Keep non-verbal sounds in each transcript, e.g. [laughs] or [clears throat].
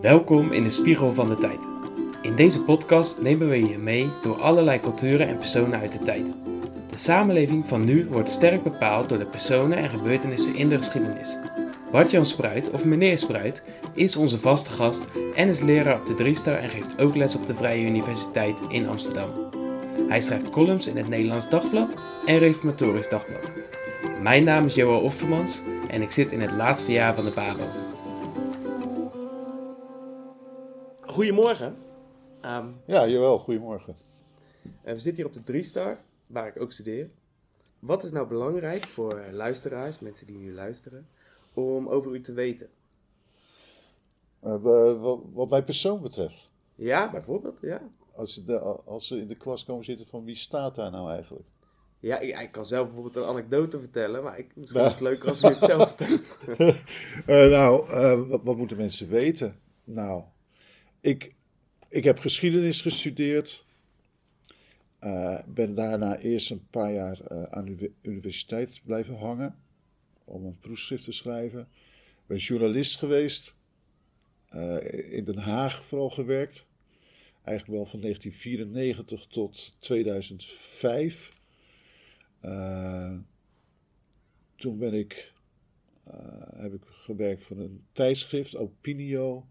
Welkom in de Spiegel van de Tijd. In deze podcast nemen we je mee door allerlei culturen en personen uit de tijd. De samenleving van nu wordt sterk bepaald door de personen en gebeurtenissen in de geschiedenis. Bart-Jan Spruit, of meneer Spruit, is onze vaste gast en is leraar op de Driestar en geeft ook les op de Vrije Universiteit in Amsterdam. Hij schrijft columns in het Nederlands Dagblad en Reformatorisch Dagblad. Mijn naam is Johan Offermans en ik zit in het laatste jaar van de BABO. Goedemorgen. Ehm, Ja, jawel, goedemorgen. eh, we zitten hier op de Driestar, waar ik ook studeer. Wat is nou belangrijk voor eh, luisteraars, mensen die nu luisteren, om over u te weten? Eh, wa- wa- wat mijn persoon betreft, Ja, bijvoorbeeld, ja. als ze, de- als ze in de klas komen zitten van wie staat daar nou eigenlijk? Ja, ik, ik kan zelf bijvoorbeeld een anekdote vertellen, maar ik, misschien is het leuker als u het zelf [laughs] vertelt. Nou, wat, wat moeten mensen weten? Nou, ik, ik heb geschiedenis gestudeerd. Eh, ben daarna eerst een paar jaar eh, aan de uni- universiteit blijven hangen om een proefschrift te schrijven. Ben journalist geweest. eh, in Den Haag vooral gewerkt. Eigenlijk wel van 1994 tot 2005. Eh, toen ben ik heb ik gewerkt voor een tijdschrift, Opinio.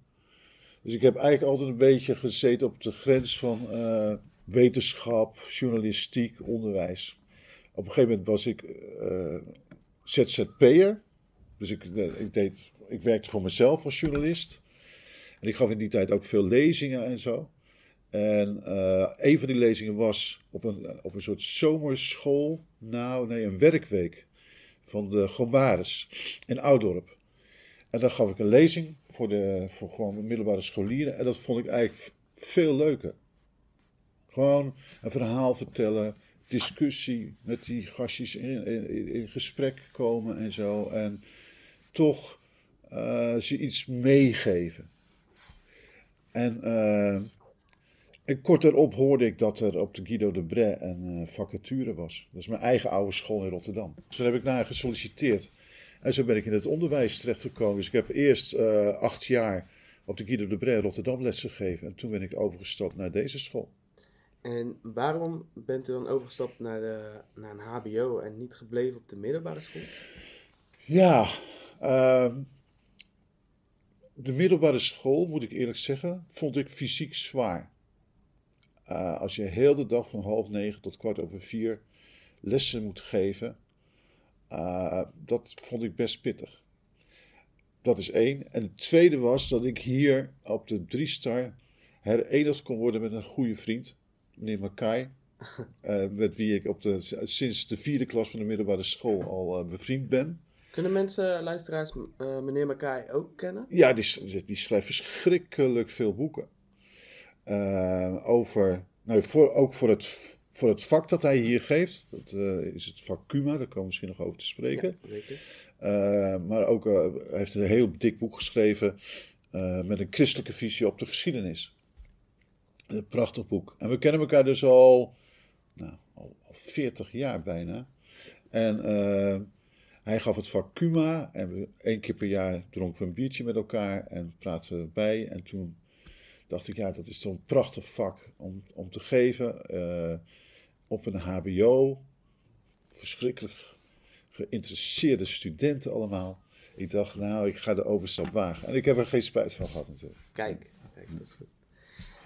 Dus ik heb eigenlijk altijd een beetje gezeten op de grens van eh, wetenschap, journalistiek, onderwijs. Op een gegeven moment was ik eh ZZP'er. Dus ik, eh, ik, deed, ik werkte voor mezelf als journalist. En ik gaf in die tijd ook veel lezingen en zo. En een van die lezingen was op een, op een soort zomerschool. Nou, nee, een werkweek van de Gomaris in Oudorp. En dan gaf ik een lezing voor, de, voor gewoon middelbare scholieren. En dat vond ik eigenlijk veel leuker. Gewoon een verhaal vertellen, discussie met die gastjes in, in, gesprek komen en zo. En toch eh, ze iets meegeven. En, eh, en kort daarop hoorde ik dat er op de Guido de Bray een eh, vacature was. Dat is mijn eigen oude school in Rotterdam. Dus heb ik naar gesolliciteerd. En zo ben ik in het onderwijs terechtgekomen. Dus ik heb eerst eh, acht jaar op de Guido de Bray Rotterdam lesgegeven. En toen ben ik overgestapt naar deze school. En waarom bent u dan overgestapt naar, de, naar een HBO en niet gebleven op de middelbare school? Ja, ehm, de middelbare school, moet ik eerlijk zeggen, vond ik fysiek zwaar. Eh, als je heel de dag van half negen tot kwart over vier lessen moet geven, eh, dat vond ik best pittig. Dat is één. En het tweede was dat ik hier op de Driestar herenigd kon worden met een goede vriend, meneer Makai. [laughs] eh, met wie ik op de, sinds de vierde klas van de middelbare school al eh, bevriend ben. Kunnen mensen, luisteraars, meneer Makai ook kennen? Ja, die, schrijft verschrikkelijk veel boeken. Over, nou, voor, ook voor het, voor het vak dat hij hier geeft. Dat eh, is het vak Cuma, daar komen we misschien nog over te spreken. Ja, zeker. Eh, maar ook eh, hij heeft een heel dik boek geschreven met een christelijke visie op de geschiedenis. Een prachtig boek. En we kennen elkaar dus al, nou, al, al 40 jaar bijna. En hij gaf het vak Cuma en we, één keer per jaar dronken we een biertje met elkaar en praten we bij. En toen dacht ik, ja, dat is toch een prachtig vak om, om te geven op een HBO. Verschrikkelijk geïnteresseerde studenten allemaal. Ik dacht, nou, ik ga de overstap wagen. En ik heb er geen spijt van gehad natuurlijk. Kijk, kijk, dat is goed.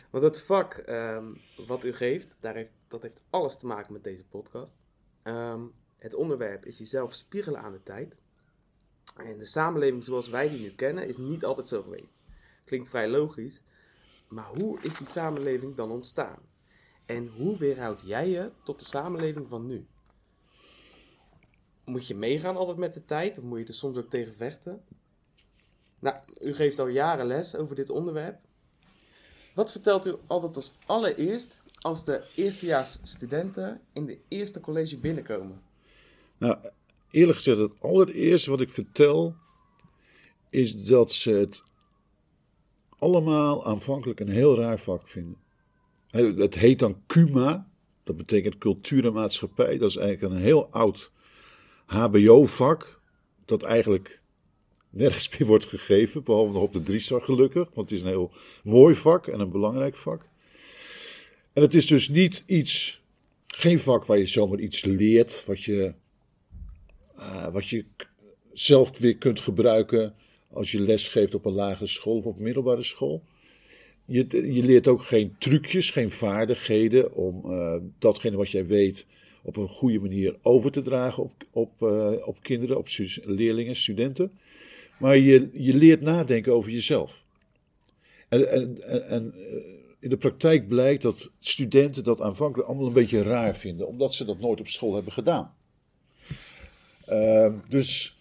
Want het vak ehm, wat u geeft, daar heeft, dat heeft alles te maken met deze podcast. Ehm, het onderwerp is jezelf spiegelen aan de tijd. En de samenleving zoals wij die nu kennen, is niet altijd zo geweest. Klinkt vrij logisch, maar hoe is die samenleving dan ontstaan? En hoe weerhoudt jij je tot de samenleving van nu? Moet je meegaan altijd met de tijd, of moet je er soms ook tegen vechten? Nou, u geeft al jaren les over dit onderwerp. Wat vertelt u altijd als allereerst als de eerstejaars studenten in de eerste college binnenkomen? Nou, eerlijk gezegd, het allereerste wat ik vertel is dat ze het allemaal aanvankelijk een heel raar vak vinden. Het heet dan CUMA, dat betekent cultuur en maatschappij. Dat is eigenlijk een heel oud HBO-vak, dat eigenlijk nergens [laughs] meer wordt gegeven, behalve nog op de Driestar gelukkig, want het is een heel mooi vak en een belangrijk vak. En het is dus niet iets, geen vak waar je zomaar iets leert, wat je, uh, wat je zelf weer kunt gebruiken als je les geeft op een lagere school of op middelbare school. Je, je leert ook geen trucjes, geen vaardigheden om uh, datgene wat jij weet op een goede manier over te dragen op, op, uh, op kinderen, op leerlingen, studenten. Maar je, je leert nadenken over jezelf. En, en, en in de praktijk blijkt dat studenten dat aanvankelijk allemaal een beetje raar vinden, omdat ze dat nooit op school hebben gedaan. Uh, dus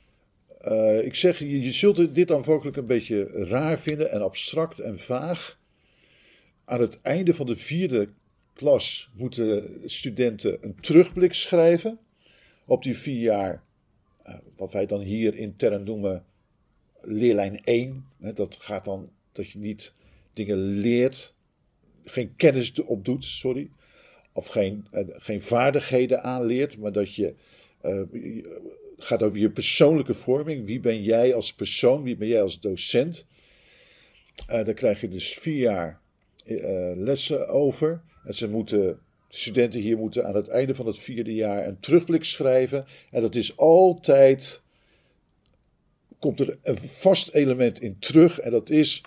ik zeg, je, je zult dit aanvankelijk een beetje raar vinden en abstract en vaag. Aan het einde van de vierde klas moeten studenten een terugblik schrijven op die vier jaar, uh, wat wij dan hier intern noemen leerlijn 1. Dat gaat dan dat je niet dingen leert, geen kennis opdoet, sorry. Of geen, uh, geen vaardigheden aanleert, maar dat je uh, gaat over je persoonlijke vorming. Wie ben jij als persoon? Wie ben jij als docent? Uh, daar krijg je dus vier jaar lessen over. En ze moeten, studenten hier moeten aan het einde van het vierde jaar een terugblik schrijven. En dat is altijd komt er een vast element in terug. En dat is,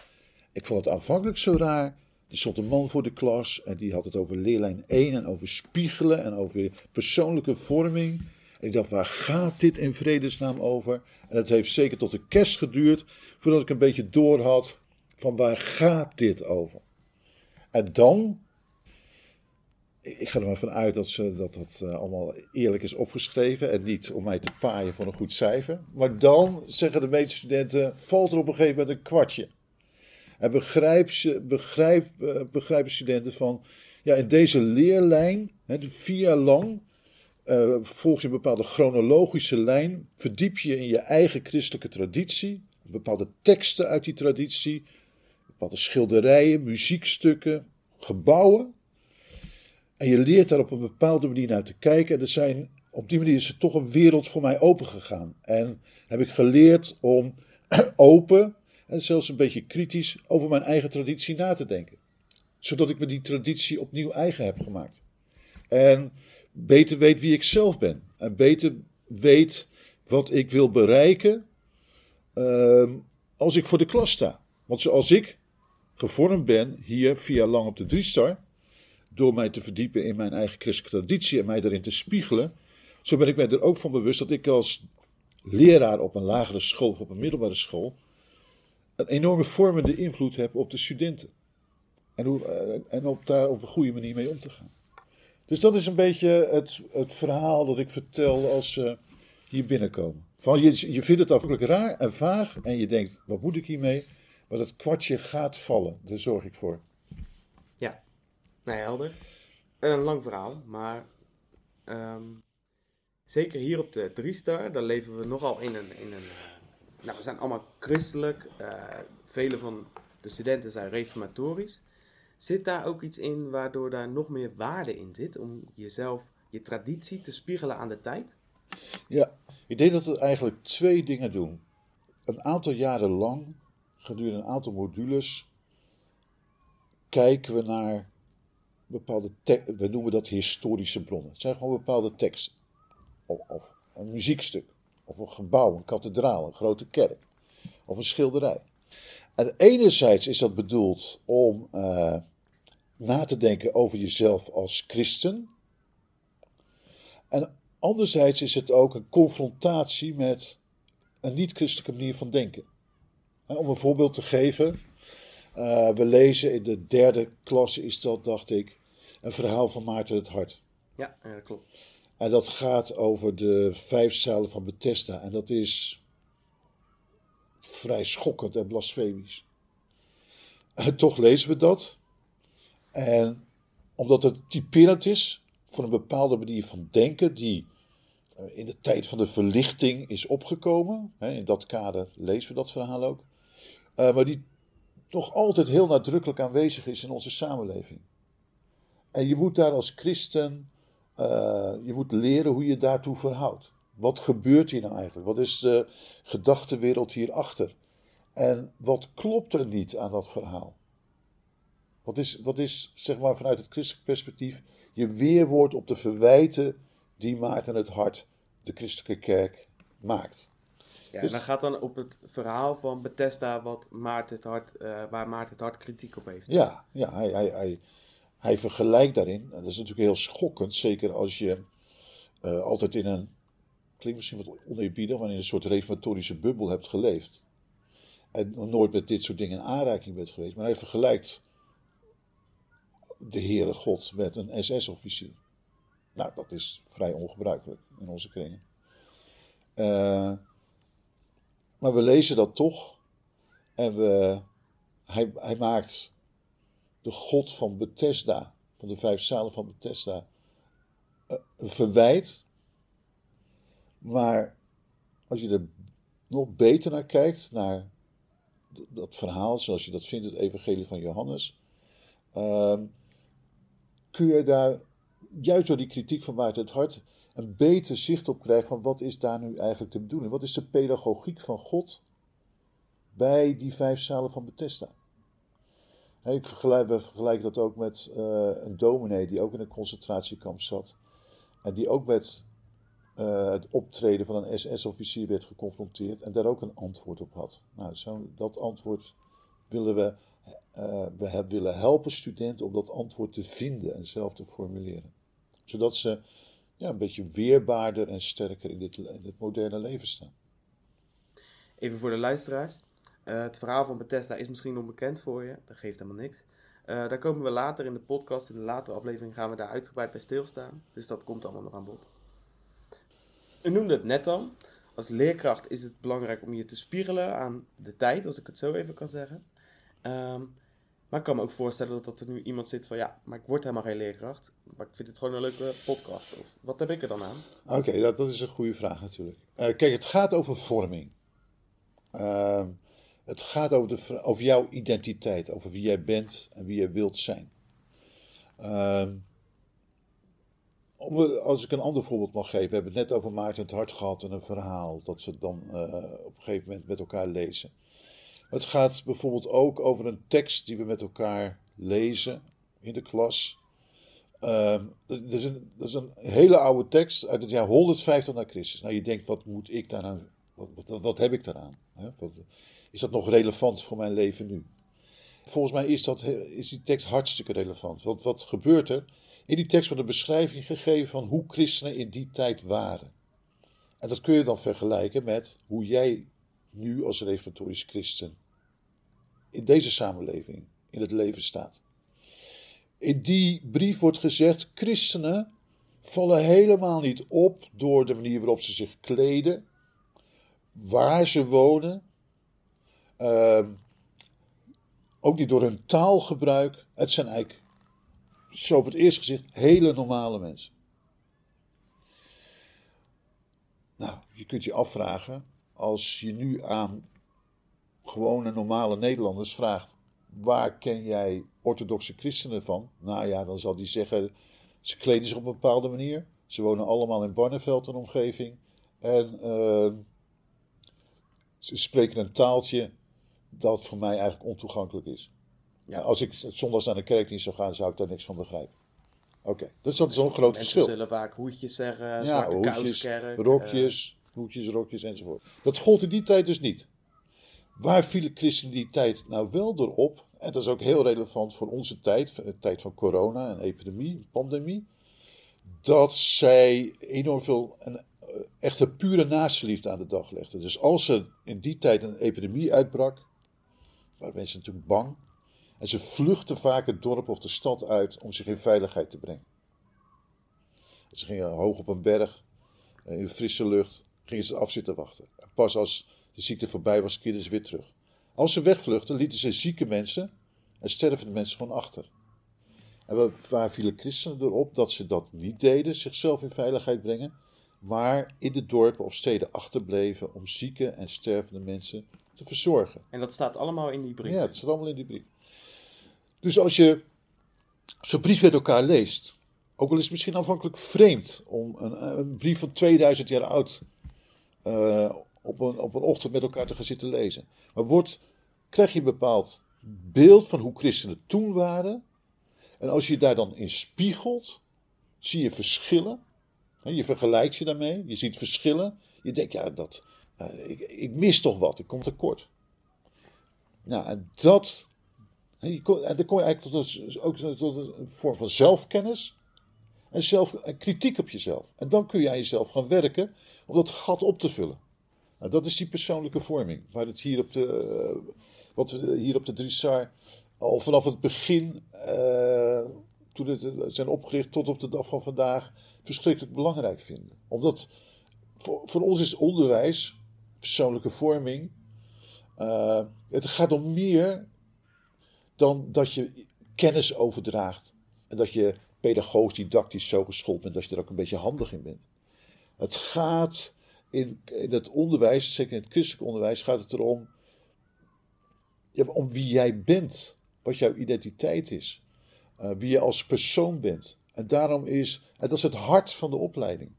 ik vond het aanvankelijk zo raar. Er stond een man voor de klas en die had het over leerlijn 1 en over spiegelen en over persoonlijke vorming. En ik dacht, waar gaat dit in vredesnaam over? En het heeft zeker tot de kerst geduurd voordat ik een beetje door had van waar gaat dit over? En dan ik ga er maar vanuit dat, ze, dat dat uh, allemaal eerlijk is opgeschreven en niet om mij te paaien voor een goed cijfer. Maar dan zeggen de meeste studenten, valt er op een gegeven moment een kwartje. En begrijp, begrijp, uh, begrijpen studenten van, ja, in deze leerlijn, hè, vier jaar lang, uh, volg je een bepaalde chronologische lijn, verdiep je in je eigen christelijke traditie, bepaalde teksten uit die traditie, bepaalde schilderijen, muziekstukken, gebouwen. En je leert daar op een bepaalde manier naar te kijken. En er zijn, op die manier is er toch een wereld voor mij opengegaan. En heb ik geleerd om [clears throat] open en zelfs een beetje kritisch over mijn eigen traditie na te denken. Zodat ik me die traditie opnieuw eigen heb gemaakt. En beter weet wie ik zelf ben. En beter weet wat ik wil bereiken uh, als ik voor de klas sta. Want zoals ik gevormd ben hier via lang op de Driestar door mij te verdiepen in mijn eigen christelijke traditie en mij daarin te spiegelen, zo ben ik mij er ook van bewust dat ik als leraar op een lagere school of op een middelbare school een enorme vormende invloed heb op de studenten. En, hoe, eh, en op daar op een goede manier mee om te gaan. Dus dat is een beetje het, het verhaal dat ik vertel als ze hier binnenkomen. Van je, je vindt het afhankelijk raar en vaag en je denkt, wat moet ik hiermee? Maar dat kwartje gaat vallen, daar zorg ik voor. Nee, helder. Een lang verhaal, maar ehm, zeker hier op de Driestar, daar leven we nogal in een. In een uh, nou, we zijn allemaal christelijk. Uh, vele van de studenten zijn reformatorisch. Zit daar ook iets in waardoor daar nog meer waarde in zit om jezelf, je traditie te spiegelen aan de tijd? Ja, ik denk dat we eigenlijk twee dingen doen. Een aantal jaren lang, gedurende een aantal modules, kijken we naar bepaalde, we noemen dat historische bronnen. Het zijn gewoon bepaalde teksten. Of, of, een muziekstuk, of een gebouw, een kathedraal, een grote kerk, of een schilderij. En enerzijds is dat bedoeld om uh, na te denken over jezelf als christen. En anderzijds is het ook een confrontatie met een niet-christelijke manier van denken. Om een voorbeeld te geven, uh, we lezen in de derde klasse, is dat, dacht ik, een verhaal van Maarten het Hart. Ja, dat klopt. En dat gaat over de vijf zalen van Bethesda. En dat is vrij schokkend en blasfemisch. [laughs] En toch lezen we dat. En omdat het typerend is voor een bepaalde manier van denken die eh, in de tijd van de verlichting is opgekomen. In dat kader lezen we dat verhaal ook. Eh, maar die nog altijd heel nadrukkelijk aanwezig is in onze samenleving. En je moet daar als christen, uh, je moet leren hoe je daartoe verhoudt. Wat gebeurt hier nou eigenlijk? Wat is de gedachtenwereld hierachter? En wat klopt er niet aan dat verhaal? Wat is, wat is zeg maar vanuit het christelijk perspectief je weerwoord op de verwijten die Maarten het hart, de christelijke kerk, maakt? Ja, dus, en dan gaat dan op het verhaal van Bethesda wat Maarten het hart, uh, waar Maarten het hart kritiek op heeft. Ja, ja hij, hij, hij, hij vergelijkt daarin. En dat is natuurlijk heel schokkend, zeker als je uh, altijd in een, klinkt misschien wat oneerbiedig, maar in een soort reformatorische bubbel hebt geleefd. En nooit met dit soort dingen in aanraking bent geweest. Maar hij vergelijkt de Heere God met een SS-officier. Nou, dat is vrij ongebruikelijk in onze kringen. Uh, maar we lezen dat toch. En we, hij, hij maakt de God van Bethesda, van de vijf zalen van Bethesda, eh, een verwijt. Maar als je er nog beter naar kijkt, naar dat verhaal zoals je dat vindt, het Evangelie van Johannes, uh, kun je daar juist door die kritiek van buiten het hart een beter zicht op krijgen van wat is daar nu eigenlijk de bedoeling? Wat is de pedagogiek van God bij die vijf zalen van Bethesda? Ik vergelijk, we vergelijken dat ook met uh, een dominee die ook in een concentratiekamp zat. En die ook met uh, het optreden van een SS-officier werd geconfronteerd en daar ook een antwoord op had. Nou, zo, dat antwoord willen we, uh, we willen helpen studenten om dat antwoord te vinden en zelf te formuleren. Zodat ze ja, een beetje weerbaarder en sterker in dit, moderne leven staan. Even voor de luisteraars. Uh, het verhaal van Bethesda is misschien onbekend voor je. Dat geeft helemaal niks. Uh, daar komen we later in de podcast, in de latere aflevering, gaan we daar uitgebreid bij stilstaan. Dus dat komt allemaal nog aan bod. U noemde het net al. Als leerkracht is het belangrijk om je te spiegelen aan de tijd, als ik het zo even kan zeggen. Um, maar ik kan me ook voorstellen dat, er nu iemand zit van ja, maar ik word helemaal geen leerkracht. Maar ik vind het gewoon een leuke podcast. Of wat heb ik er dan aan? Oké, dat, dat, is een goede vraag natuurlijk. Uh, kijk, het gaat over vorming. Uh, het gaat over, de, over jouw identiteit, over wie jij bent en wie jij wilt zijn. Uh, als ik een ander voorbeeld mag geven, we hebben het net over Maarten het Hart gehad en een verhaal dat we dan uh, op een gegeven moment met elkaar lezen. Het gaat bijvoorbeeld ook over een tekst die we met elkaar lezen in de klas. Uh, dat, is een, is een, hele oude tekst uit het jaar 150 na Christus. Nou, je denkt, wat moet ik daaraan, wat, wat, wat heb ik daaraan? Hè? Is dat nog relevant voor mijn leven nu? Volgens mij is, dat, is die tekst hartstikke relevant. Want wat gebeurt er? In die tekst wordt een beschrijving gegeven van hoe christenen in die tijd waren. En dat kun je dan vergelijken met hoe jij nu als reformatorisch christen in deze samenleving in het leven staat. In die brief wordt gezegd: christenen vallen helemaal niet op door de manier waarop ze zich kleden, waar ze wonen, uh, ook niet door hun taalgebruik. Het zijn eigenlijk, zo op het eerste gezicht, hele normale mensen. Nou, je kunt je afvragen, als je nu aan gewone normale Nederlanders vraagt: waar ken jij orthodoxe christenen van? Nou ja, dan zal die zeggen: ze kleden zich op een bepaalde manier. Ze wonen allemaal in Barneveld en omgeving. En uh, ze spreken een taaltje dat voor mij eigenlijk ontoegankelijk is. Ja. Als ik zondags naar de kerkdienst zou gaan, zou ik daar niks van begrijpen. Oké, dus dat is een groot verschil. Ze zullen vaak hoedjes zeggen, ja, zwarte hoedjes, rokjes, uh, hoedjes, rokjes enzovoort. Dat gold in die tijd dus niet. Waar viel tijd nou wel door op? En dat is ook heel relevant voor onze tijd, de tijd van corona en epidemie, pandemie. Dat zij enorm veel een eh, echte pure naastliefde aan de dag legden. Dus als er in die tijd een epidemie uitbrak, waren mensen natuurlijk bang. En ze vluchtten vaak het dorp of de stad uit om zich in veiligheid te brengen. Ze gingen hoog op een berg, eh, in frisse lucht, gingen ze af zitten wachten. En pas als de ziekte voorbij was, keerden ze weer terug. Als ze wegvluchten, lieten ze zieke mensen en stervende mensen gewoon achter. En waar vielen christenen erop dat ze dat niet deden, zichzelf in veiligheid brengen, maar in de dorpen of steden achterbleven om zieke en stervende mensen te verzorgen. En dat staat allemaal in die brief? Ja, dat staat allemaal in die brief. Dus als je zo'n brief met elkaar leest, ook al is het misschien aanvankelijk vreemd om een, een brief van 2000 jaar oud uh, op, een, op een ochtend met elkaar te gaan zitten lezen. Maar wordt, krijg je een bepaald beeld van hoe christenen toen waren. En als je daar dan in spiegelt, zie je verschillen. Je vergelijkt je daarmee, je ziet verschillen. Je denkt, ja, dat, uh, ik, ik, mis toch wat, ik kom tekort. Nou, en dat. En dan kom je eigenlijk tot een, ook tot een vorm van zelfkennis. En, zelf, en kritiek op jezelf. En dan kun je aan jezelf gaan werken om dat gat op te vullen. Nou, dat is die persoonlijke vorming. Waar het hier op de, uh, wat we hier op de Drissar al vanaf het begin, toen het zijn opgericht tot op de dag van vandaag, verschrikkelijk belangrijk vinden. Omdat voor, voor ons is onderwijs, persoonlijke vorming, het gaat om meer dan dat je kennis overdraagt. En dat je pedagogisch, didactisch zo geschoold bent dat je er ook een beetje handig in bent. Het gaat in, in het onderwijs, zeker in het christelijk onderwijs, gaat het erom ja, om wie jij bent, wat jouw identiteit is, uh, wie je als persoon bent. En daarom is, en dat is het hart van de opleiding.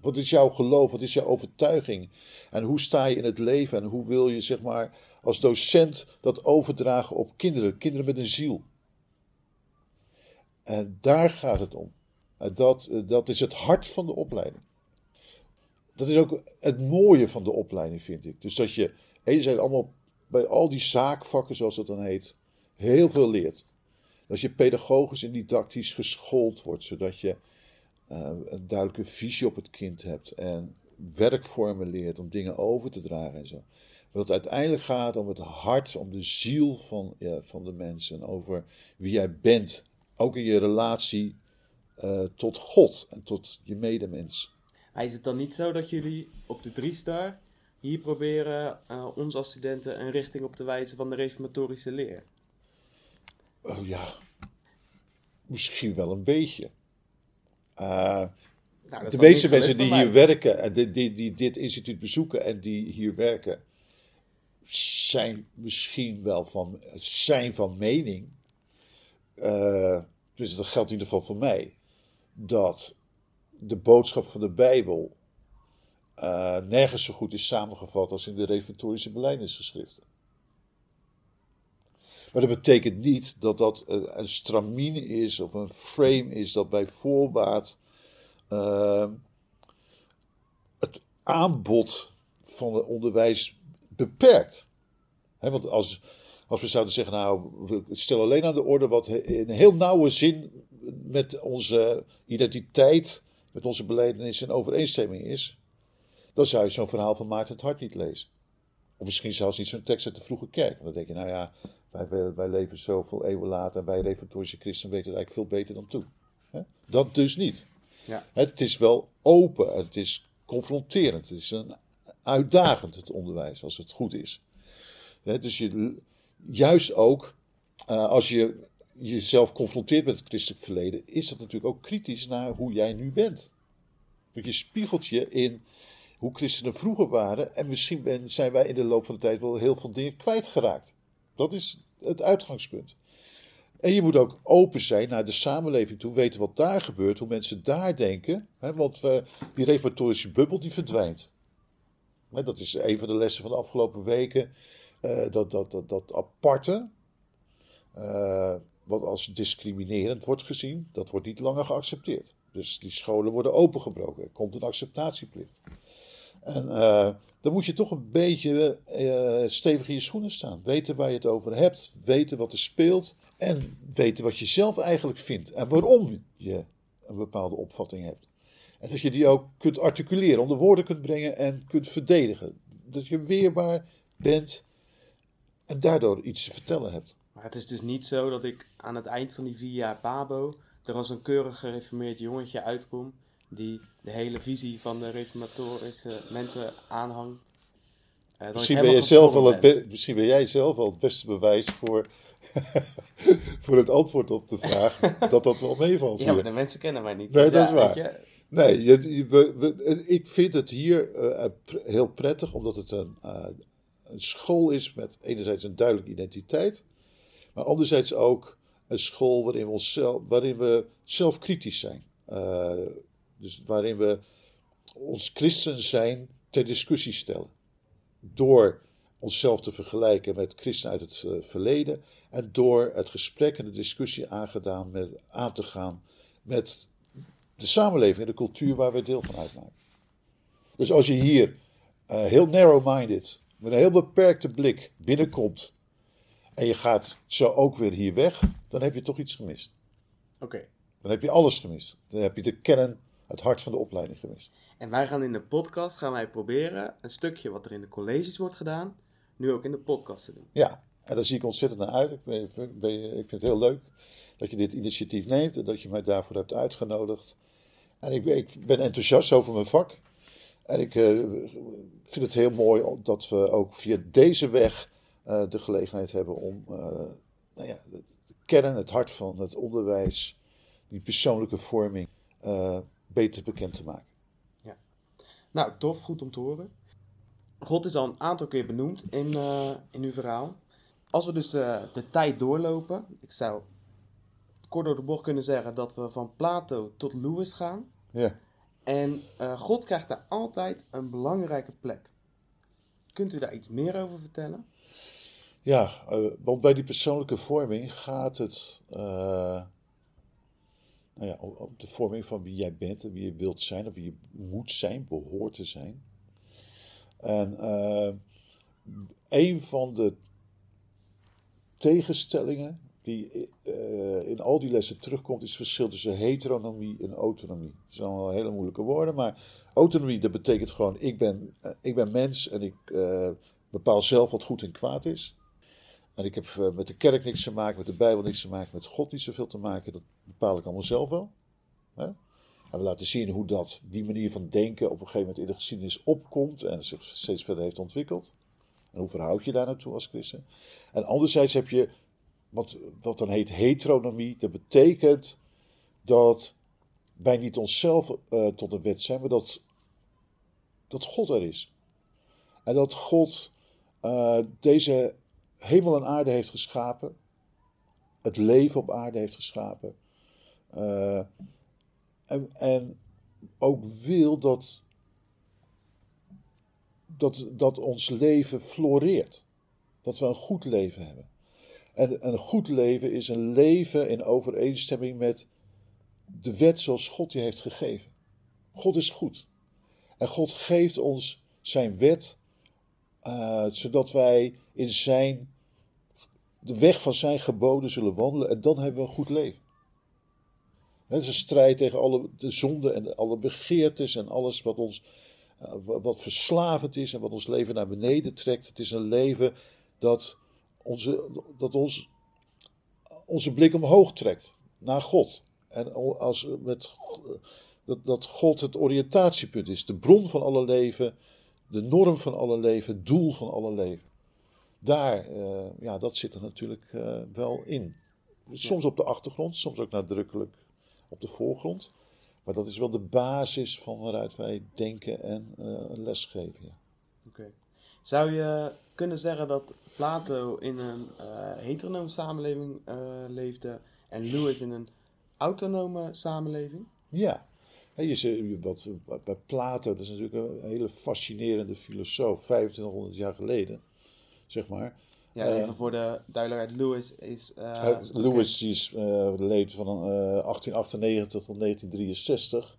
Wat is jouw geloof? Wat is jouw overtuiging? En hoe sta je in het leven? En hoe wil je, zeg maar, als docent dat overdragen op kinderen? Kinderen met een ziel. En daar gaat het om. Dat, dat is het hart van de opleiding. Dat is ook het mooie van de opleiding, vind ik. Dus dat je enerzijds allemaal bij al die zaakvakken, zoals dat dan heet, heel veel leert. Dat je pedagogisch en didactisch geschoold wordt, zodat je uh, een duidelijke visie op het kind hebt en werkvormen leert om dingen over te dragen en zo. Dat uiteindelijk gaat om het hart, om de ziel van, van de mensen, over wie jij bent, ook in je relatie uh, tot God en tot je medemens. Maar is het dan niet zo dat jullie op de drie-star hier proberen uh, ons als studenten een richting op te wijzen van de reformatorische leer? Oh ja, misschien wel een beetje. Uh, nou, de meeste mensen die hier werken en die, die, die, dit instituut bezoeken en die hier werken, zijn misschien wel van, zijn van mening. Uh, dus dat geldt in ieder geval voor mij. Dat de boodschap van de Bijbel uh, nergens zo goed is samengevat als in de reformatorische beleidingsgeschriften. Maar dat betekent niet dat dat een stramine is of een frame is dat bij voorbaat uh, het aanbod van het onderwijs beperkt. Want als, als we zouden zeggen, nou, we stellen alleen aan de orde wat in heel nauwe zin met onze identiteit met onze beledenis in overeenstemming is, dan zou je zo'n verhaal van Maarten het Hart niet lezen. Of misschien zelfs niet zo'n tekst uit de vroege kerk. Want dan denk je, nou ja, wij, wij leven zoveel eeuwen later en wij reformatorische christen weten het eigenlijk veel beter dan toen. Dat dus niet. Ja. Het is wel open, het is confronterend, het is een uitdagend het onderwijs als het goed is. Dus je, juist ook uh, als je jezelf confronteert met het christelijk verleden, is dat natuurlijk ook kritisch naar hoe jij nu bent. Want je spiegelt je in hoe christenen vroeger waren en misschien zijn wij in de loop van de tijd wel heel veel dingen kwijtgeraakt. Dat is het uitgangspunt. En je moet ook open zijn naar de samenleving toe, weten wat daar gebeurt, hoe mensen daar denken. Hè, want uh, die reformatorische bubbel die verdwijnt. Hè, dat is een van de lessen van de afgelopen weken. Uh, dat, dat, dat, dat aparte, uh, wat als discriminerend wordt gezien, dat wordt niet langer geaccepteerd. Dus die scholen worden opengebroken. Er komt een acceptatieplicht. En uh, dan moet je toch een beetje stevig in je schoenen staan. Weten waar je het over hebt, weten wat er speelt en weten wat je zelf eigenlijk vindt en waarom je een bepaalde opvatting hebt. En dat je die ook kunt articuleren, onder woorden kunt brengen en kunt verdedigen. Dat je weerbaar bent en daardoor iets te vertellen hebt. Maar het is dus niet zo dat ik aan het eind van die vier jaar Pabo er als een keurig gereformeerd jongetje uitkom die de hele visie van de reformatorische mensen aanhangt. Uh, misschien, ben zelf wel het misschien ben jij zelf wel het beste bewijs voor, [laughs] voor het antwoord op de vraag [laughs] dat dat wel meevalt. Ja, maar de mensen kennen mij niet. Nee, dat is waar. Nee, je, we, ik vind het hier uh, heel prettig, omdat het een, uh, een school is met enerzijds een duidelijke identiteit, maar anderzijds ook een school waarin we, onszelf, waarin we zelfkritisch zijn. Uh, dus waarin we ons christen zijn ter discussie stellen. Door onszelf te vergelijken met christen uit het uh, verleden. En door het gesprek en de discussie aangedaan met, aan te gaan met de samenleving en de cultuur waar we deel van uitmaken. Dus als je hier uh, heel narrow-minded, met een heel beperkte blik binnenkomt en je gaat zo ook weer hier weg, dan heb je toch iets gemist. Oké. Dan heb je alles gemist. Dan heb je de kern, het hart van de opleiding gemist. En wij gaan in de podcast gaan wij proberen een stukje wat er in de colleges wordt gedaan, nu ook in de podcast te doen. Ja, en daar zie ik ontzettend naar uit. Ik, ben, ik vind het heel leuk dat je dit initiatief neemt en dat je mij daarvoor hebt uitgenodigd. En ik, ik ben enthousiast over mijn vak. En ik uh, vind het heel mooi dat we ook via deze weg uh, de gelegenheid hebben om uh, nou ja, de kern, het hart van het onderwijs, die persoonlijke vorming, beter bekend te maken. Ja. Nou, tof, goed om te horen. God is al een aantal keer benoemd in, in uw verhaal. Als we dus de tijd doorlopen, ik zou kort door de bocht kunnen zeggen dat we van Plato tot Lewis gaan. Ja. En uh, God krijgt daar altijd een belangrijke plek. Kunt u daar iets meer over vertellen? Ja, uh, want bij die persoonlijke vorming gaat het uh, nou ja, op de vorming van wie jij bent en wie je wilt zijn, of wie je moet zijn, behoort te zijn. En een van de tegenstellingen die uh, in al die lessen terugkomt, is het verschil tussen heteronomie en autonomie. Dat zijn allemaal hele moeilijke woorden, maar autonomie, dat betekent gewoon, ik ben, uh, ik ben mens en ik uh, bepaal zelf wat goed en kwaad is. En ik heb met de kerk niks te maken, met de Bijbel niks te maken, met God niet zoveel te maken. Dat bepaal ik allemaal zelf wel. Hè? En we laten zien hoe dat, die manier van denken op een gegeven moment in de geschiedenis opkomt en zich steeds verder heeft ontwikkeld. En hoe verhoud je daar naartoe als christen? En anderzijds heb je wat, wat dan heet heteronomie. Dat betekent dat wij niet onszelf uh, tot een wet zijn, maar dat, dat God er is. En dat God uh, deze hemel en aarde heeft geschapen, het leven op aarde heeft geschapen. Uh, en, en ook wil dat, dat, dat ons leven floreert. Dat we een goed leven hebben. En een goed leven is een leven in overeenstemming met de wet zoals God je heeft gegeven. God is goed. En God geeft ons zijn wet, uh, zodat wij in zijn, de weg van zijn geboden zullen wandelen. En dan hebben we een goed leven. Het is een strijd tegen alle de zonde en alle begeertes en alles wat ons uh, wat verslavend is en wat ons leven naar beneden trekt. Het is een leven dat onze, dat ons, onze blik omhoog trekt naar God. En als met, dat, dat God het oriëntatiepunt is, de bron van alle leven, de norm van alle leven, het doel van alle leven. Daar, uh, ja, dat zit er natuurlijk uh, wel in. Soms op de achtergrond, soms ook nadrukkelijk op de voorgrond. Maar dat is wel de basis van waaruit wij denken en uh, lesgeven. Oké. Zou je kunnen zeggen dat Plato in een uh, heteronome samenleving uh, leefde en Lewis in een autonome samenleving? Ja. je ziet, wat, bij Plato, dat is natuurlijk een hele fascinerende filosoof, 2500 jaar geleden, zeg maar. Ja, even uh, voor de duidelijkheid, Lewis is... Lewis okay. is leed van 1898 tot 1963.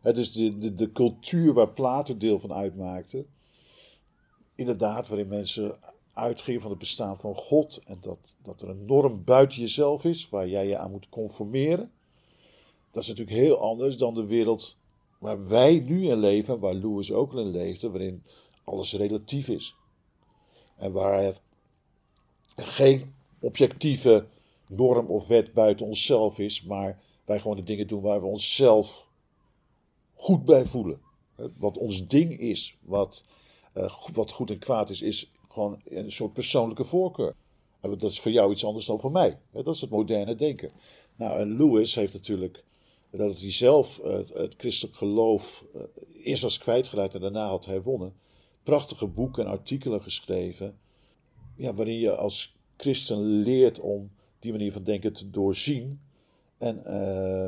Het is de, de, de cultuur waar Plato deel van uitmaakte inderdaad, waarin mensen uitgingen van het bestaan van God en dat, dat er een norm buiten jezelf is waar jij je aan moet conformeren. Dat is natuurlijk heel anders dan de wereld waar wij nu in leven, waar Lewis ook in leefde, waarin alles relatief is. En waar er geen objectieve norm of wet buiten onszelf is, maar wij gewoon de dingen doen waar we onszelf goed bij voelen. Wat ons ding is, wat uh, wat goed en kwaad is, is gewoon een soort persoonlijke voorkeur. Dat is voor jou iets anders dan voor mij. Dat is het moderne denken. Nou, en Lewis heeft natuurlijk, dat hij zelf uh, het christelijk geloof uh, eerst was kwijtgeraakt en daarna had herwonnen, prachtige boeken en artikelen geschreven, ja, waarin je als christen leert om die manier van denken te doorzien en, eh,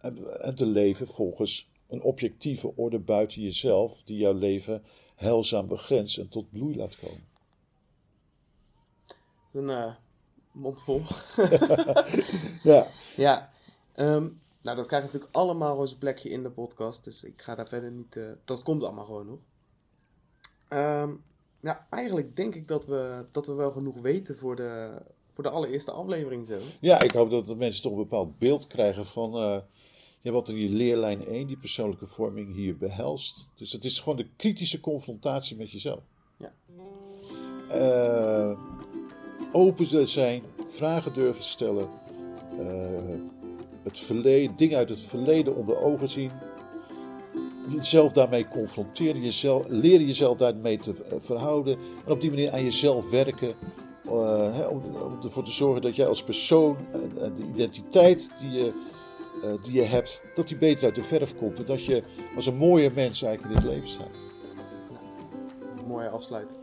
en, en te leven volgens een objectieve orde buiten jezelf, die jouw leven heilzaam begrenst en tot bloei laat komen. Een uh, mond vol. [laughs] ja. Ja. Ehm, nou, dat krijgt natuurlijk allemaal een plekje in de podcast. Dus ik ga daar verder niet. Uh, dat komt allemaal gewoon nog. Um, nou, eigenlijk denk ik dat we, dat we wel genoeg weten voor de, voor de allereerste aflevering zo. Ja, ik hoop dat de mensen toch een bepaald beeld krijgen van uh, ja, wat in je leerlijn 1, die persoonlijke vorming, hier behelst. Dus het is gewoon de kritische confrontatie met jezelf. Ja. Uh, open zijn, vragen durven stellen, uh, het verleden, dingen uit het verleden onder ogen zien, jezelf daarmee confronteren, jezelf, leren jezelf daarmee te verhouden en op die manier aan jezelf werken. Uh, om, om, ervoor te zorgen dat jij als persoon en de identiteit die je, die je hebt, dat die beter uit de verf komt. En dat je als een mooie mens eigenlijk in dit leven staat. Mooie afsluiting.